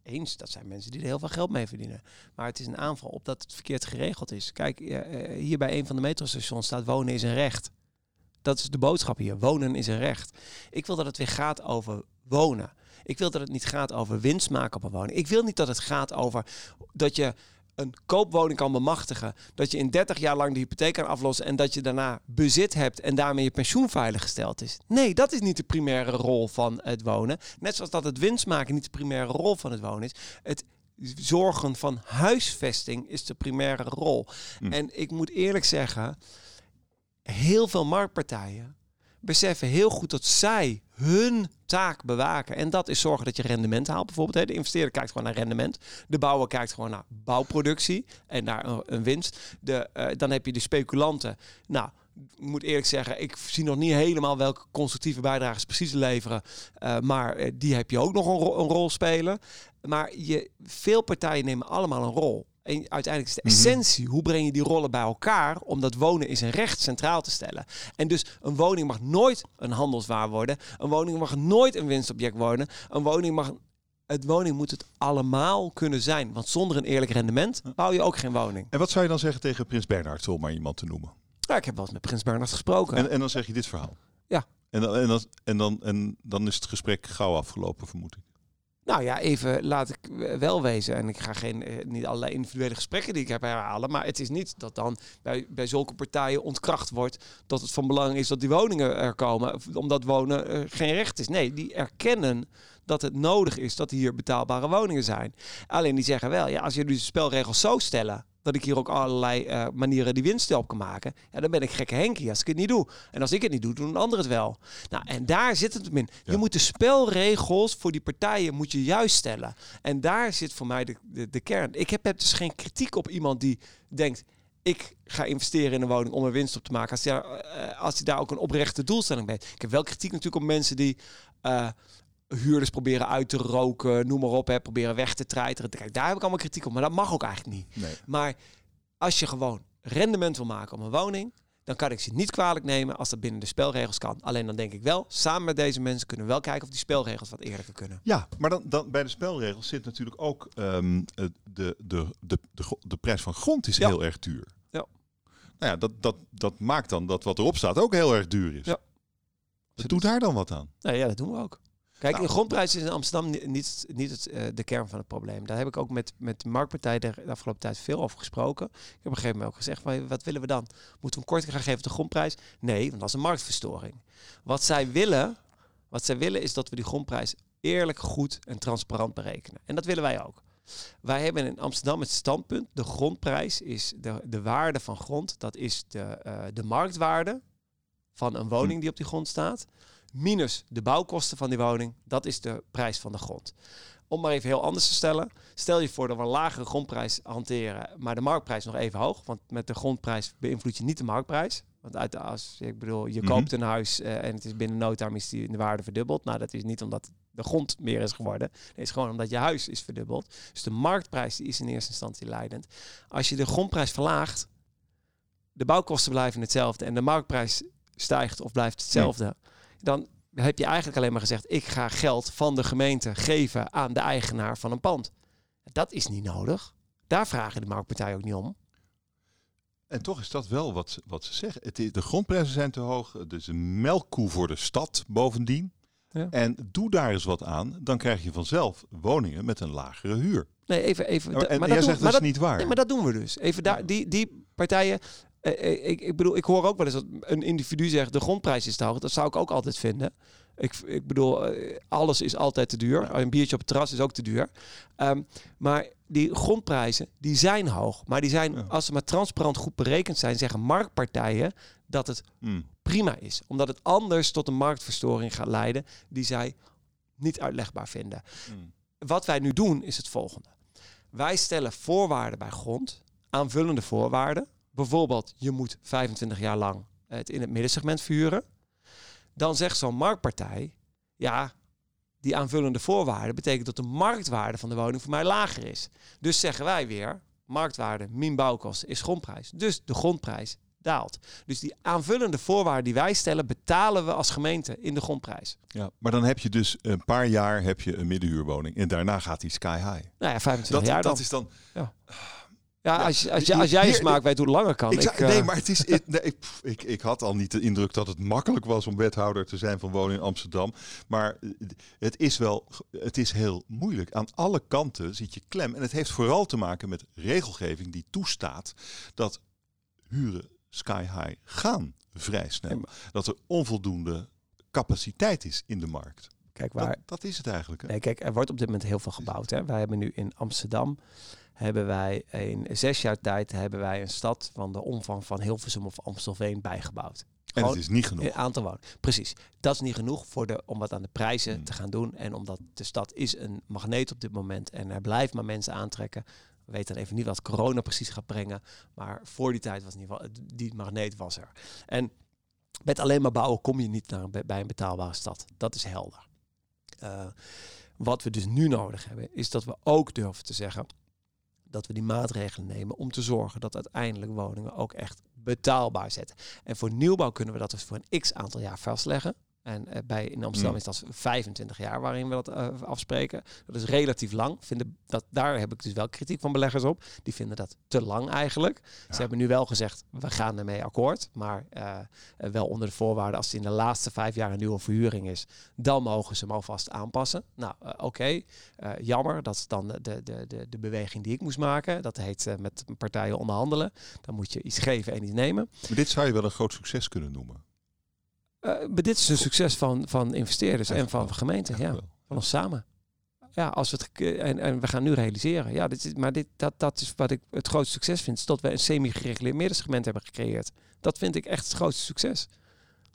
eens, dat zijn mensen die er heel veel geld mee verdienen. Maar het is een aanval op dat het verkeerd geregeld is. Kijk, hier bij een van de metrostations staat wonen is een recht. Dat is de boodschap hier. Wonen is een recht. Ik wil dat het weer gaat over wonen. Ik wil dat het niet gaat over winst maken op een woning. Ik wil niet dat het gaat over dat je een koopwoning kan bemachtigen. Dat je in 30 jaar lang de hypotheek kan aflossen. En dat je daarna bezit hebt en daarmee je pensioen veiliggesteld is. Nee, dat is niet de primaire rol van het wonen. Net zoals dat het winst maken niet de primaire rol van het wonen is. Het zorgen van huisvesting is de primaire rol. Hm. En ik moet eerlijk zeggen, heel veel marktpartijen beseffen heel goed dat zij hun taak bewaken. En dat is zorgen dat je rendement haalt. Bijvoorbeeld, de investeerder kijkt gewoon naar rendement. De bouwer kijkt gewoon naar bouwproductie en naar een, winst. De, eh, dan heb je de speculanten. Nou, moet eerlijk zeggen, ik zie nog niet helemaal welke constructieve bijdrage ze precies leveren. Eh, maar eh, die heb je ook nog een, een rol spelen. Maar je, veel partijen nemen allemaal een rol. En uiteindelijk is de Mhm. essentie, hoe breng je die rollen bij elkaar om dat wonen is een recht centraal te stellen. En dus een woning mag nooit een handelswaar worden. Een woning mag nooit een winstobject worden. Een woning mag... Het woning moet het allemaal kunnen zijn. Want zonder een eerlijk rendement bouw je ook geen woning. En wat zou je dan zeggen tegen Prins Bernhard, om maar iemand te noemen? Ja, ik heb wel eens met Prins Bernhard gesproken. En, en dan zeg je dit verhaal. Ja. En dan, en, dan, en, dan, en dan is het gesprek gauw afgelopen, vermoed ik. Nou ja, even laat ik wel wezen. En ik ga geen, eh, niet allerlei individuele gesprekken die ik heb herhalen. Maar het is niet dat dan bij, bij zulke partijen ontkracht wordt dat het van belang is dat die woningen er komen. Omdat wonen eh, geen recht is. Nee, die erkennen dat het nodig is dat hier betaalbare woningen zijn. Alleen die zeggen wel, ja, als dus de spelregels zo stellen dat ik hier ook allerlei eh, manieren die winst op kan maken. Ja, dan ben ik gekke Henkie als ik het niet doe. En als ik het niet doe, doen een ander het wel. Nou, en daar zit het in. Ja. Je moet de spelregels voor die partijen moet je juist stellen. En daar zit voor mij de, de, de kern. Ik heb, heb dus geen kritiek op iemand die denkt... ik ga investeren in een woning om er winst op te maken. Als hij daar, eh, als hij daar ook een oprechte doelstelling bij heeft. Ik heb wel kritiek natuurlijk op mensen die... eh, huurders proberen uit te roken, noem maar op, hè, proberen weg te treiteren. Kijk, daar heb ik allemaal kritiek op, maar dat mag ook eigenlijk niet. Nee. Maar als je gewoon rendement wil maken op een woning, dan kan ik ze niet kwalijk nemen als dat binnen de spelregels kan. Alleen dan denk ik wel, samen met deze mensen kunnen we wel kijken of die spelregels wat eerlijker kunnen. Ja, maar dan, dan bij de spelregels zit natuurlijk ook ehm, eh, de, de, de, de, de prijs van grond is Ja. heel erg duur. Ja. Nou ja, dat, dat, dat maakt dan dat wat erop staat ook heel erg duur is. Ja. Doet daar dan wat aan. Nou ja, dat doen we ook. Kijk, Nou. de grondprijs is in Amsterdam ni- niet, niet het, eh, de kern van het probleem. Daar heb ik ook met, met de marktpartij de, de afgelopen tijd veel over gesproken. Ik heb op een gegeven moment ook gezegd, van, wat willen we dan? Moeten we een korting gaan geven op de grondprijs? Nee, want dat is een marktverstoring. Wat zij willen, wat zij willen is dat we die grondprijs eerlijk, goed en transparant berekenen. En dat willen wij ook. Wij hebben in Amsterdam het standpunt, de grondprijs is de, de waarde van grond, dat is de, eh, de marktwaarde van een woning die op die grond staat, minus de bouwkosten van die woning, dat is de prijs van de grond. Om maar even heel anders te stellen, stel je voor dat we een lagere grondprijs hanteren, maar de marktprijs nog even hoog, want met de grondprijs beïnvloed je niet de marktprijs. Want uit de, als ik bedoel, je Mhm. koopt een huis eh, en het is binnen no time is die in de waarde verdubbeld. Nou, dat is niet omdat de grond meer is geworden. Het is gewoon omdat je huis is verdubbeld. Dus de marktprijs die is in eerste instantie leidend. Als je de grondprijs verlaagt, de bouwkosten blijven hetzelfde en de marktprijs stijgt of blijft hetzelfde, dan heb je eigenlijk alleen maar gezegd: ik ga geld van de gemeente geven aan de eigenaar van een pand. Dat is niet nodig. Daar vragen de marktpartijen ook niet om. En toch is dat wel wat, ze- wat ze zeggen. Het is, de grondprijzen zijn te hoog. Dus een melkkoe voor de stad bovendien. Ja. En doe daar eens wat aan. Dan krijg je vanzelf woningen met een lagere huur. Nee, even. even en maar jij doen- zegt dat is niet waar. Nee, maar dat doen we dus. Even daar, die, die partijen. Eh, eh, ik, ik bedoel, ik hoor ook wel eens dat een individu zegt de grondprijs is te hoog. Dat zou ik ook altijd vinden. Ik, ik bedoel, eh, alles is altijd te duur. Een biertje op het terras is ook te duur. Ehm, maar die grondprijzen, die zijn hoog. Maar die zijn, Ja. als ze maar transparant goed berekend zijn, zeggen marktpartijen dat het Hmm. prima is. Omdat het anders tot een marktverstoring gaat leiden die zij niet uitlegbaar vinden. Hmm. Wat wij nu doen is het volgende. Wij stellen voorwaarden bij grond, aanvullende voorwaarden. Bijvoorbeeld, je moet 25 jaar lang het in het middensegment verhuren. Dan zegt zo'n marktpartij, ja, die aanvullende voorwaarden betekent dat de marktwaarde van de woning voor mij lager is. Dus zeggen wij weer, marktwaarde min bouwkosten is grondprijs. Dus de grondprijs daalt. Dus die aanvullende voorwaarden die wij stellen, betalen we als gemeente in de grondprijs. Ja, maar dan heb je dus een paar jaar heb je een middenhuurwoning. En daarna gaat die sky high. Nou ja, 25 Dat, jaar dan. dat is dan... Ja, Ja, als, als, als jij je hier- smaak weet hoe langer kan. Ik Ik, zou- nee, eh, maar het is, nee, ik- ik, ik had al niet de indruk dat het makkelijk was om wethouder te zijn van wonen in Amsterdam. Maar eh, het is wel, het is heel moeilijk. Aan alle kanten zit je klem. En het heeft vooral te maken met regelgeving die toestaat dat huren sky high gaan vrij snel. Dat er onvoldoende capaciteit is in de markt. Kijk, waar, Dat, dat is het eigenlijk. Hè? nee, kijk, er wordt op dit moment heel veel gebouwd. Hè. Wij hebben nu in Amsterdam, hebben wij in zes jaar tijd hebben wij een stad van de omvang van Hilversum of Amstelveen bijgebouwd. en het is niet genoeg. Een aantal woningen. Precies. Dat is niet genoeg voor de, om wat aan de prijzen Hmm. te gaan doen. En omdat de stad is een magneet op dit moment en er blijft maar mensen aantrekken. We weten dan even niet wat corona precies gaat brengen. Maar voor die tijd was in ieder geval, die magneet was er. En met alleen maar bouwen kom je niet naar, een- bij een betaalbare stad. Dat is helder. Eh, wat we dus nu nodig hebben, is dat we ook durven te zeggen dat we die maatregelen nemen om te zorgen dat uiteindelijk woningen ook echt betaalbaar zetten. En voor nieuwbouw kunnen we dat dus voor een x aantal jaar vastleggen. En eh, bij, in Amsterdam Mm. is dat 25 jaar waarin we dat eh, afspreken. Dat is relatief lang. Vinden dat, daar heb ik dus wel kritiek van beleggers op. Die vinden dat te lang eigenlijk. Ja. Ze hebben nu wel gezegd, we gaan ermee akkoord. Maar eh, wel onder de voorwaarden, als het in de laatste vijf jaar een nieuwe verhuring is, dan mogen ze hem alvast aanpassen. Nou, oké. Jammer, dat is dan de, de, de, de beweging die ik moest maken. Dat heet met partijen onderhandelen. Dan moet je iets geven en iets nemen. Maar dit zou je wel een groot succes kunnen noemen. Eh, maar dit is een succes van, van investeerders en van gemeenten. Ja, van ons samen. Ja, als we het en, en we gaan nu realiseren. Ja, dit is, maar dit, dat, dat is wat ik het grootste succes vind. Is dat we een semi-gereguleerd middensegment hebben gecreëerd. Dat vind ik echt het grootste succes.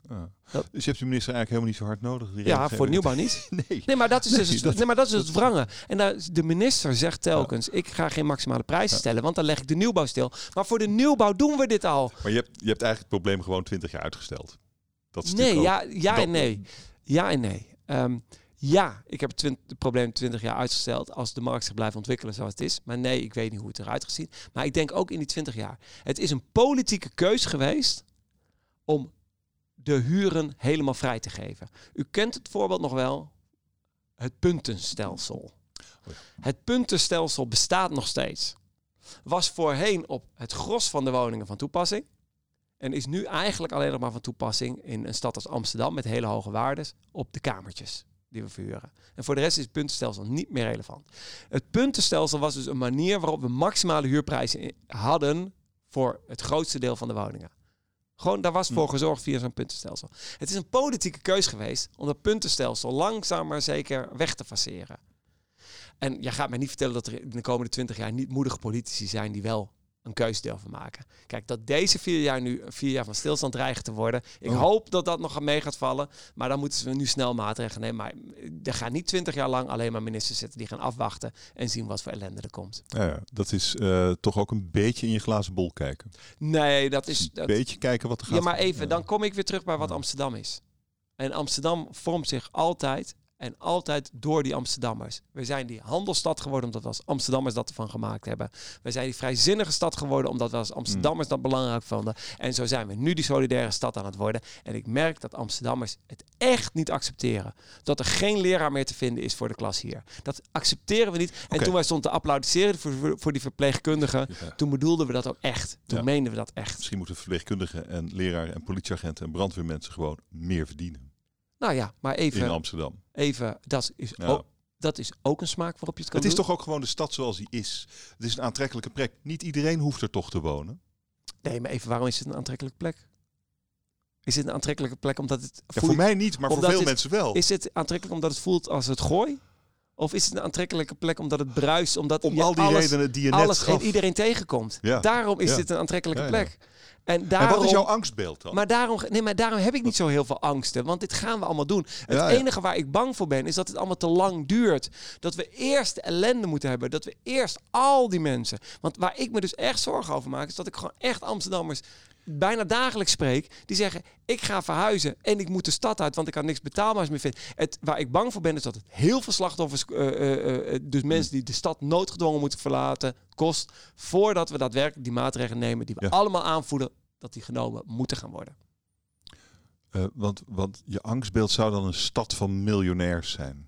Ja. Dat- Dus je hebt de minister eigenlijk helemaal niet zo hard nodig. die Ja, voor nieuwbouw niet. Nee. Nee, maar dat is dus dat- nee, maar dat is het wrangen. En daar, de minister zegt telkens, ik ga geen maximale prijzen Ja. stellen, want dan leg ik de nieuwbouw stil. Maar voor de nieuwbouw doen we dit al. Maar je hebt, je hebt eigenlijk het probleem gewoon 20 jaar uitgesteld. Dat is Nee, ja, ja dat- en nee. Ja en nee. Ehm, ja, ik heb het, probleem 20 jaar uitgesteld als de markt zich blijft ontwikkelen zoals het is. Maar nee, ik weet niet hoe het eruit gaat zien. Maar ik denk ook in die 20 jaar. Het is een politieke keus geweest om de huren helemaal vrij te geven. U kent het voorbeeld nog wel. Het puntenstelsel. Oh. Het puntenstelsel bestaat nog steeds. Was voorheen op het gros van de woningen van toepassing. En is nu eigenlijk alleen nog maar van toepassing in een stad als Amsterdam met hele hoge waardes op de kamertjes die we verhuren. En voor de rest is het puntenstelsel niet meer relevant. Het puntenstelsel was dus een manier waarop we maximale huurprijzen hadden voor het grootste deel van de woningen. Gewoon, daar was voor gezorgd via zo'n puntenstelsel. Het is een politieke keus geweest om dat puntenstelsel langzaam maar zeker weg te faceren. En jij gaat mij niet vertellen dat er in de komende twintig jaar niet moedige politici zijn die wel een keuze durven maken. Kijk, dat deze vier jaar nu vier jaar van stilstand dreigen te worden. Ik Oh. hoop dat dat nog mee gaat vallen. Maar dan moeten ze nu snel maatregelen nemen. Maar er gaan niet twintig jaar lang alleen maar ministers zitten die gaan afwachten en zien wat voor ellende er komt. Ja, dat is eh, toch ook een beetje in je glazen bol kijken. Nee, dat is. Een Dat, beetje kijken wat er gaat. ja, maar even, dan kom ik weer terug bij wat Amsterdam is. En Amsterdam vormt zich altijd en altijd door die Amsterdammers. We zijn die handelsstad geworden omdat we als Amsterdammers dat ervan gemaakt hebben. We zijn die vrijzinnige stad geworden omdat we als Amsterdammers dat belangrijk vonden. En zo zijn we nu die solidaire stad aan het worden. En ik merk dat Amsterdammers het echt niet accepteren. Dat er geen leraar meer te vinden is voor de klas hier. Dat accepteren we niet. En toen wij stonden te applaudisseren voor, voor die verpleegkundigen, Ja. toen bedoelden we dat ook echt. Toen Ja. meenden we dat echt. Misschien moeten verpleegkundigen en leraren en politieagenten en brandweermensen gewoon meer verdienen Nou ja, maar in even, Amsterdam. even dat, is Ja. ook, dat is ook een smaak waarop je het kan Het is doen. toch ook gewoon de stad zoals die is. Het is een aantrekkelijke plek. Niet iedereen hoeft er toch te wonen. Nee, maar even, waarom is het een aantrekkelijke plek? Is het een aantrekkelijke plek omdat het... Ja, voor mij niet, maar voor veel het- mensen wel. Is het aantrekkelijk omdat het voelt als het gooi? Of is het een aantrekkelijke plek omdat het bruist? Omdat Om je al die alles, redenen die je net alles en iedereen tegenkomt. Ja. Daarom is Ja. dit een aantrekkelijke Ja, plek. En En daarom... wat is jouw angstbeeld dan? Maar daarom, nee, maar daarom heb ik niet zo heel veel angsten. Want dit gaan we allemaal doen. Het enige waar ik bang voor ben, is dat het allemaal te lang duurt. Dat we eerst de ellende moeten hebben. Dat we eerst al die mensen. Want waar ik me dus echt zorgen over maak, is dat ik gewoon echt Amsterdammers bijna dagelijks spreek. Die zeggen, ik ga verhuizen en ik moet de stad uit, want ik kan niks betaalbaars meer vinden. Het, waar ik bang voor ben, is dat het heel veel slachtoffers, eh, eh, eh, dus mensen die de stad noodgedwongen moeten verlaten, kost. Voordat we daadwerkelijk die maatregelen nemen die we Ja. allemaal aanvoelen dat die genomen moeten gaan worden. Want, want je angstbeeld zou dan een stad van miljonairs zijn.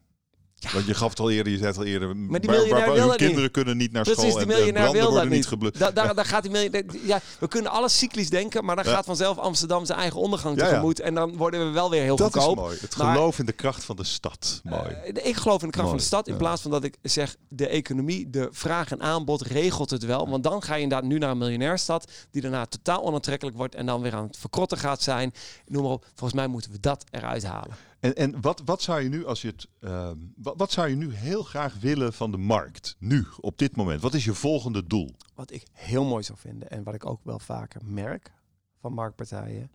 Want je gaf het al eerder, je zei het al eerder. Maar die miljonair dat kinderen niet. kunnen niet naar Precies, school die en, en miljonair branden wil dat niet geblust. Da daar, daar gaat die miljonair, ja, we kunnen alles cyclisch denken, maar dan Ja. gaat vanzelf Amsterdam zijn eigen ondergang Ja, tegemoet. En dan worden we wel weer heel Dat is goedkoop. mooi. Het maar- geloof in de kracht van de stad. Mooi. Eh, ik geloof in de kracht van de stad. In plaats van dat ik zeg, de economie, de vraag en aanbod regelt het wel. Want dan ga je inderdaad nu naar een miljonairstad. Die daarna totaal onaantrekkelijk wordt. En dan weer aan het verkrotten gaat zijn. Noem maar op. Volgens mij moeten we dat eruit halen. En, en wat, wat zou je nu als je het. ehm, wat, wat zou je nu heel graag willen van de markt? Nu, op dit moment. Wat is je volgende doel? Wat ik heel mooi zou vinden. En wat ik ook wel vaker merk van marktpartijen.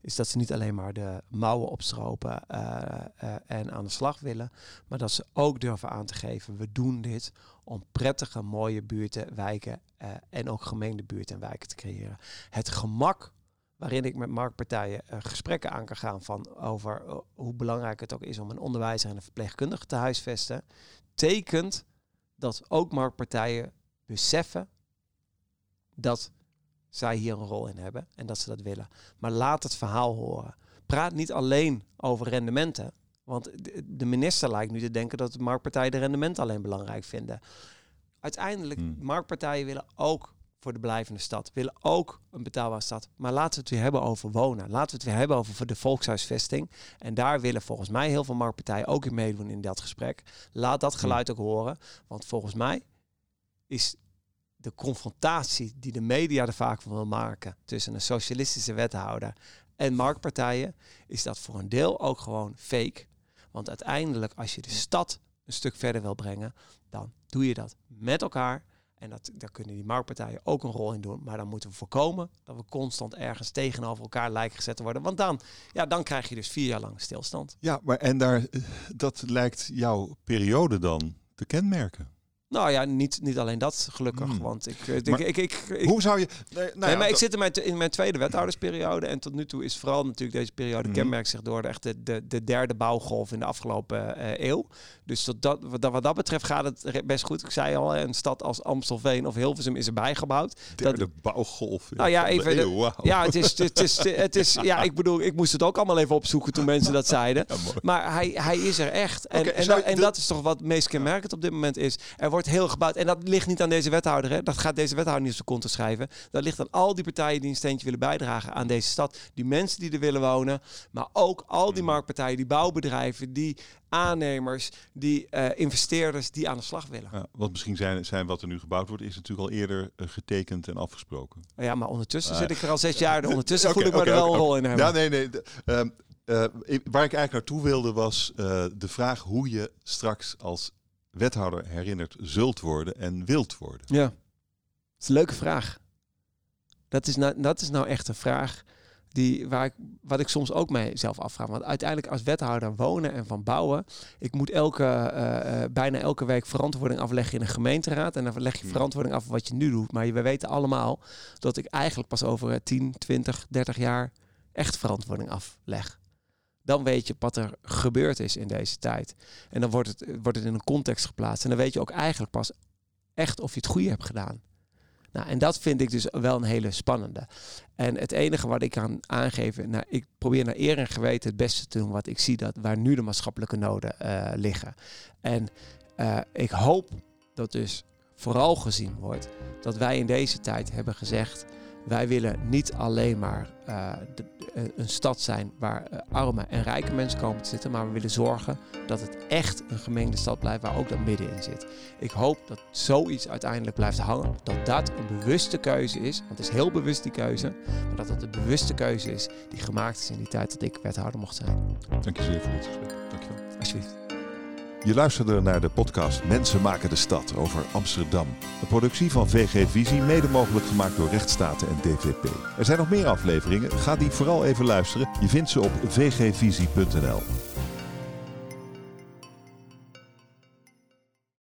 Is dat ze niet alleen maar de mouwen opstropen eh, eh, en aan de slag willen. Maar dat ze ook durven aan te geven. We doen dit om prettige, mooie buurten, wijken eh, en ook gemeende buurten en wijken te creëren. Het gemak waarin ik met marktpartijen eh, gesprekken aan kan gaan van over eh, hoe belangrijk het ook is om een onderwijzer en een verpleegkundige te huisvesten, tekent dat ook marktpartijen beseffen dat zij hier een rol in hebben en dat ze dat willen. Maar laat het verhaal horen. Praat niet alleen over rendementen. Want de- de minister lijkt nu te denken dat de marktpartijen de rendementen alleen belangrijk vinden. Uiteindelijk, Hmm. marktpartijen willen ook voor de blijvende stad, willen ook een betaalbare stad. Maar laten we het weer hebben over wonen. Laten we het weer hebben over de volkshuisvesting. En daar willen volgens mij heel veel marktpartijen ook in meedoen in dat gesprek. Laat dat geluid ook horen. Want volgens mij is de confrontatie die de media er vaak van wil maken tussen een socialistische wethouder en marktpartijen, is dat voor een deel ook gewoon fake. Want uiteindelijk, als je de stad een stuk verder wil brengen, dan doe je dat met elkaar. En dat, daar kunnen die marktpartijen ook een rol in doen. Maar dan moeten we voorkomen dat we constant ergens tegenover elkaar lijken gezet worden. Want dan, ja, dan krijg je dus vier jaar lang stilstand. Ja, maar en daar, eh, dat lijkt jouw periode dan te kenmerken. Nou ja, niet, niet alleen dat, gelukkig. Hmm. Want ik, eh, ik, Maar ik, ik, ik, Hoe zou je. Nee, nou nee, ja, maar ik zit in mijn, in mijn tweede wethoudersperiode. En tot nu toe is vooral natuurlijk deze periode Mhm. kenmerkt zich door de, echt de, de, de derde bouwgolf in de afgelopen eh, eeuw. Dus tot dat, wat, dat- wat dat betreft gaat het best goed. Ik zei al, een stad als Amstelveen of Hilversum is erbij gebouwd. derde bouwgolf. Nou ja, even de- eeuw. Ja, het is, het is, het is, ja, ik bedoel, ik moest het ook allemaal even opzoeken toen mensen dat zeiden. Ja. Maar hij, hij is er echt. En, en, en dat is toch wat meest kenmerkend op dit moment is. Er wordt wordt heel gebouwd. En dat ligt niet aan deze wethouder. Hè. Dat gaat deze wethouder niet op zijn kont te schrijven. Dat ligt aan al die partijen die een steentje willen bijdragen aan deze stad. Die mensen die er willen wonen. Maar ook al die marktpartijen, die bouwbedrijven, die aannemers, die uh, investeerders die aan de slag willen. Ja, want misschien zijn, zijn wat er nu gebouwd wordt, is natuurlijk al eerder uh, getekend en afgesproken. Ja, maar ondertussen zit ik er al zes jaar. Ondertussen voel ik me er wel een rol in hebben. Ja, nee, nee. Uh, waar ik eigenlijk naartoe wilde was de vraag hoe je straks als wethouder herinnerd zult worden en wilt worden. Ja, dat is een leuke vraag. Dat is nou, dat is nou echt een vraag die, waar ik, wat ik soms ook mijzelf afvraag. Want uiteindelijk als wethouder wonen en van bouwen, ik moet elke, uh, bijna elke week verantwoording afleggen in een gemeenteraad. En dan leg je hmm. verantwoording af wat je nu doet. Maar we weten allemaal dat ik eigenlijk pas over 10, 20, 30 jaar echt verantwoording afleg. Dan weet je wat er gebeurd is in deze tijd. En dan wordt het, wordt het in een context geplaatst. En dan weet je ook eigenlijk pas echt of je het goede hebt gedaan. Nou, en dat vind ik dus wel een hele spannende. En het enige wat ik kan aangeven, nou, ik probeer naar eer en geweten het beste te doen wat ik zie dat waar nu de maatschappelijke noden uh, liggen. En uh, ik hoop dat dus vooral gezien wordt dat wij in deze tijd hebben gezegd wij willen niet alleen maar uh, de, uh, een stad zijn waar uh, arme en rijke mensen komen te zitten, maar we willen zorgen dat het echt een gemengde stad blijft waar ook dat midden in zit. Ik hoop dat zoiets uiteindelijk blijft hangen, dat dat een bewuste keuze is, want het is heel bewust die keuze, maar dat het een bewuste keuze is die gemaakt is in die tijd dat ik wethouder mocht zijn. Dank je zeer voor dit gesprek. Dank je wel. Alsjeblieft. Je luisterde naar de podcast Mensen maken de stad over Amsterdam. Een productie van VG Visie, mede mogelijk gemaakt door Rechtsstaten en DVP. Er zijn nog meer afleveringen, ga die vooral even luisteren. Je vindt ze op vgvisie.nl.